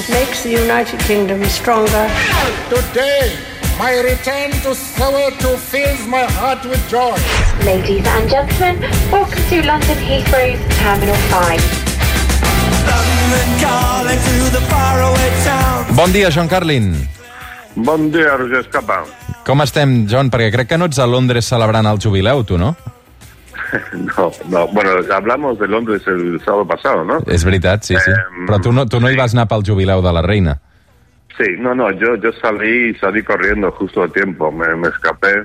It makes the United Kingdom stronger. Today, my return to Soweto fills my heart with joy. Ladies and gentlemen, welcome to London Heathrow's Terminal 5. Bon dia, John Carlin. Bon dia, Roger Escapa. Com estem, John? Perquè crec que no ets a Londres celebrant el jubileu, tu, no? No, no, bueno, hablamos de Londres el sábado pasado, ¿no? És veritat, sí, sí. Em, Però tu no, tu no hi vas anar pel jubileu de la reina. Sí, no, no, yo, yo salí, salí corriendo justo a tiempo, me, me escapé.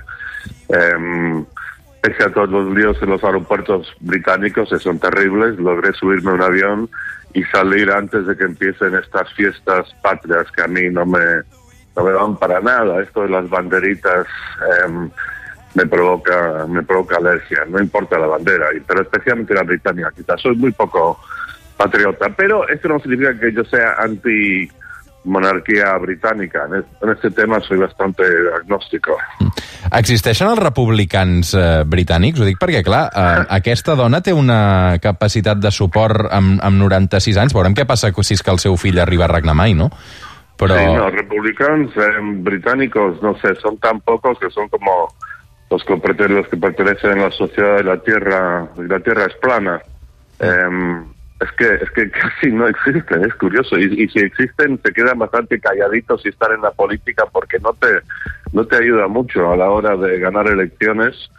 Em, pese a todos los líos en los aeropuertos británicos, que son terribles, logré subirme a un avión y salir antes de que empiecen estas fiestas patrias que a mí no me, no me van para nada. Esto de las banderitas em, me provoca me provoca alergia, no importa la bandera, pero especialmente la británica, quizás soy muy poco patriota, pero esto no significa que yo sea anti monarquía británica. En, es- en este tema soy bastante agnóstico. Existeixen els republicans eh, britànics? Ho dic perquè, clar, eh, aquesta dona té una capacitat de suport amb, amb 96 anys. Veurem què passa si és que el seu fill arriba a regnar mai, no? Però... Sí, no, republicanos eh, británicos, no sé, son tan pocos que son como los que, los que pertenecen a la sociedad de la tierra, la tierra es plana. Em, es que es que casi no existen, es curioso. Y, y si existen, se quedan bastante calladitos y están en la política porque no te no te ayuda mucho a la hora de ganar elecciones,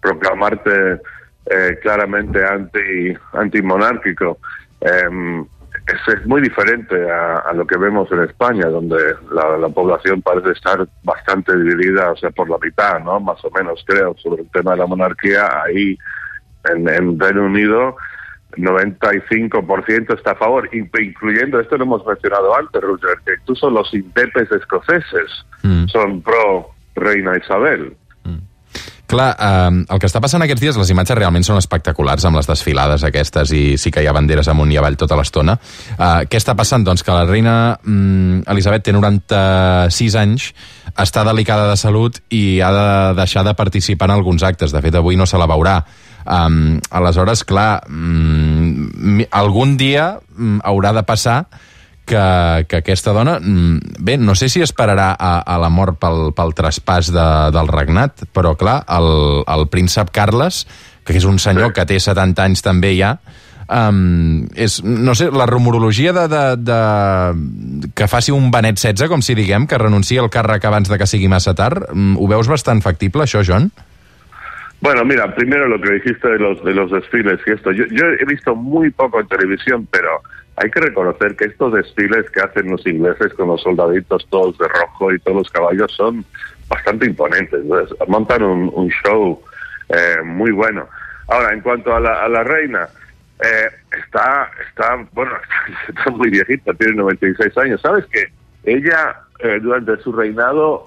proclamarte eh, claramente anti antimonárquico. Em, es, es muy diferente a, a lo que vemos en España, donde la, la población parece estar bastante dividida, o sea, por la mitad, ¿no? Más o menos, creo, sobre el tema de la monarquía. Ahí, en, en Reino Unido, 95% está a favor, in- incluyendo, esto lo hemos mencionado antes, Roger, que incluso los indepes escoceses Mm. son pro Reina Isabel. Clar, eh, el que està passant aquests dies, les imatges realment són espectaculars amb les desfilades aquestes i sí que hi ha banderes amunt i avall tota l'estona. Eh, què està passant? Doncs que la reina mm, Elisabet té 96 anys, està delicada de salut i ha de deixar de participar en alguns actes. De fet, avui no se la veurà. Um, aleshores, clar, mi- algun dia mm, haurà de passar que, que aquesta dona, mm, bé, no sé si esperarà a, a la mort pel, pel traspàs de, del regnat, però clar, el, el príncep Carles, que és un senyor que té 70 anys també ja, um, és, no sé, la rumorologia de, de, de, que faci un Benet 16, com si diguem, que renunciï al càrrec abans de que sigui massa tard, mm, ho veus bastant factible, això, John? Bueno, mira, primero lo que dijiste de los de los desfiles y esto. Yo, yo he visto muy poco en televisión, pero hay que reconocer que estos desfiles que hacen los ingleses con los soldaditos todos de rojo y todos los caballos son bastante imponentes. Montan un, show eh, muy bueno. Ahora, en cuanto a la, a la reina, eh, está, está, bueno, está muy viejita, tiene 96 años. ¿Sabes que Ella, eh, durante su reinado,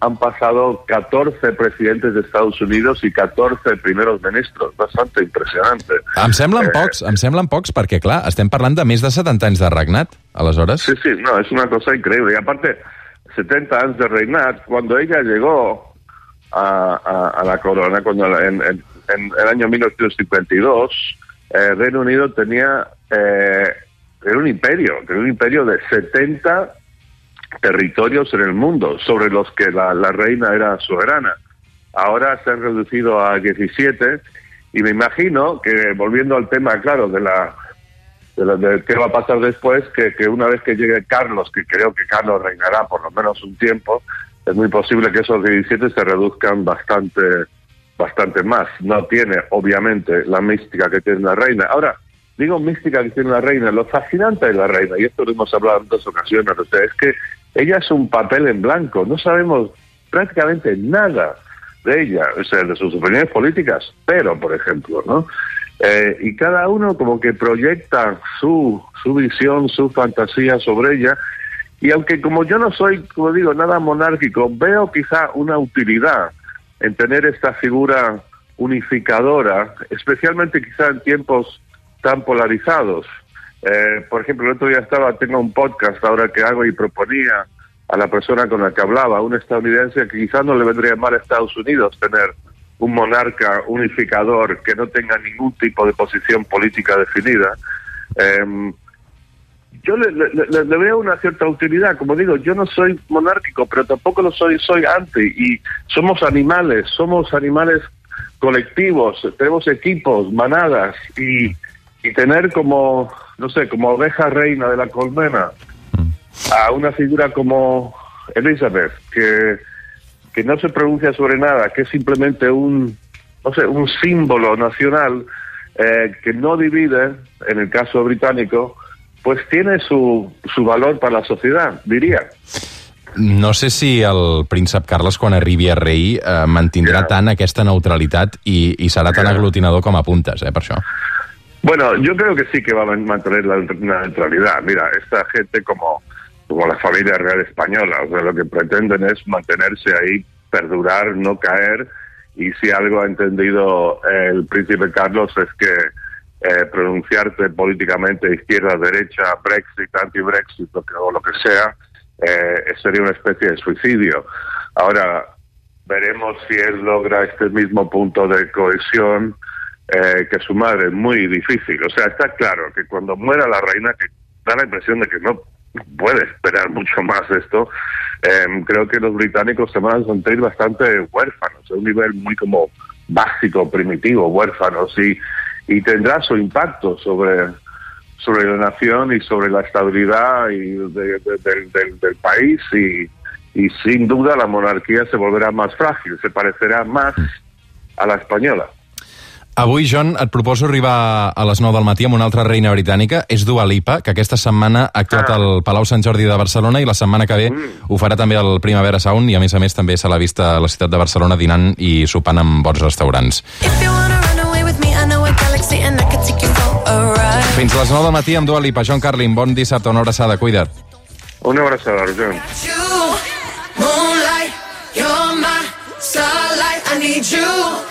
han pasado 14 presidentes de Estados Unidos y 14 primeros ministros. Bastante impresionante. Em semblen Eh, pocs, em semblen pocs, perquè, clar, estem parlant de més de 70 anys de regnat, aleshores. Sí, sí, no, es una cosa increíble. Y aparte, 70 años de reinar, cuando ella llegó a, a- a la corona, cuando la- en, en- en el año 1952, eh, Reino Unido tenía eh, era un imperio, era un imperio de 70 territorios en el mundo, sobre los que la, reina era soberana. Ahora se han reducido a 17 y me imagino que, volviendo al tema, claro, de la de, qué va a pasar después, que, que una vez que llegue Carlos, que creo que Carlos reinará por lo menos un tiempo, es muy posible que esos 17 se reduzcan bastante, bastante más. No tiene, obviamente, la mística que tiene la reina. Ahora, digo mística que tiene la reina, lo fascinante de la reina, y esto lo hemos hablado en dos ocasiones, o sea, es que ella es un papel en blanco, no sabemos prácticamente nada de ella, o sea, de sus opiniones políticas, pero, por ejemplo, ¿no? Eh, y cada uno como que proyecta su, su visión, su fantasía sobre ella, y aunque como yo no soy, como digo, nada monárquico, veo quizá una utilidad en tener esta figura unificadora, especialmente quizá en tiempos tan polarizados. Eh, por ejemplo, el otro día estaba, tengo un podcast ahora que hago y proponía a la persona con la que hablaba, un estadounidense, que quizás no le vendría mal a Estados Unidos tener un monarca unificador que no tenga ningún tipo de posición política definida. Eh, yo le- le veo una cierta utilidad. Como digo, yo no soy monárquico, pero tampoco lo soy, soy anti. Y somos animales, somos animales colectivos, tenemos equipos, manadas, y, y tener como, no sé, como oveja reina de la colmena a una figura como Elizabeth, que, que no se pronuncia sobre nada, que es simplemente un, no sé, un símbolo nacional eh, que no divide, en el caso británico, pues tiene su, su valor para la sociedad, diría. No sé si el príncep Carles, quan arribi a rei, eh, mantindrà Ja. tant aquesta neutralitat i, i serà tan Ja. aglutinador com apuntes, eh, per això. Bueno, yo creo que sí que va a mantener la, neutralidad. Mira, esta gente como, como la familia real española, o sea, lo que pretenden es mantenerse ahí, perdurar, no caer, y si algo ha entendido el príncipe Carlos es que eh, pronunciarte políticamente izquierda, derecha, Brexit, anti-Brexit, lo que, o lo que sea, eh, sería una especie de suicidio. Ahora, veremos si él logra este mismo punto de cohesión eh, que su madre. Muy difícil. O sea, está claro que cuando muera la reina, que da la impresión de que no puede esperar mucho más esto, eh, creo que los británicos se van a sentir bastante huérfanos, a un nivel muy como básico, primitivo, huérfanos, y, y tendrá su impacto sobre sobre la nación y sobre la estabilidad del- país y sin duda la monarquía se volverá más frágil, se parecerá más a la española. Avui, John, et proposo arribar a les 9 del matí amb una altra reina britànica, és Dua Lipa, que aquesta setmana ha actuat al Palau Sant Jordi de Barcelona i la setmana que ve ho farà també al Primavera Sound i, a més a més, també se l'ha vist a la ciutat de Barcelona dinant i sopant en bons restaurants. Fins a les 9 del matí amb Dua Lipa. John Carlin, bon dissabte, una abraçada, cuida't. Un abrazo, John. You, moonlight, you're my starlight. I need you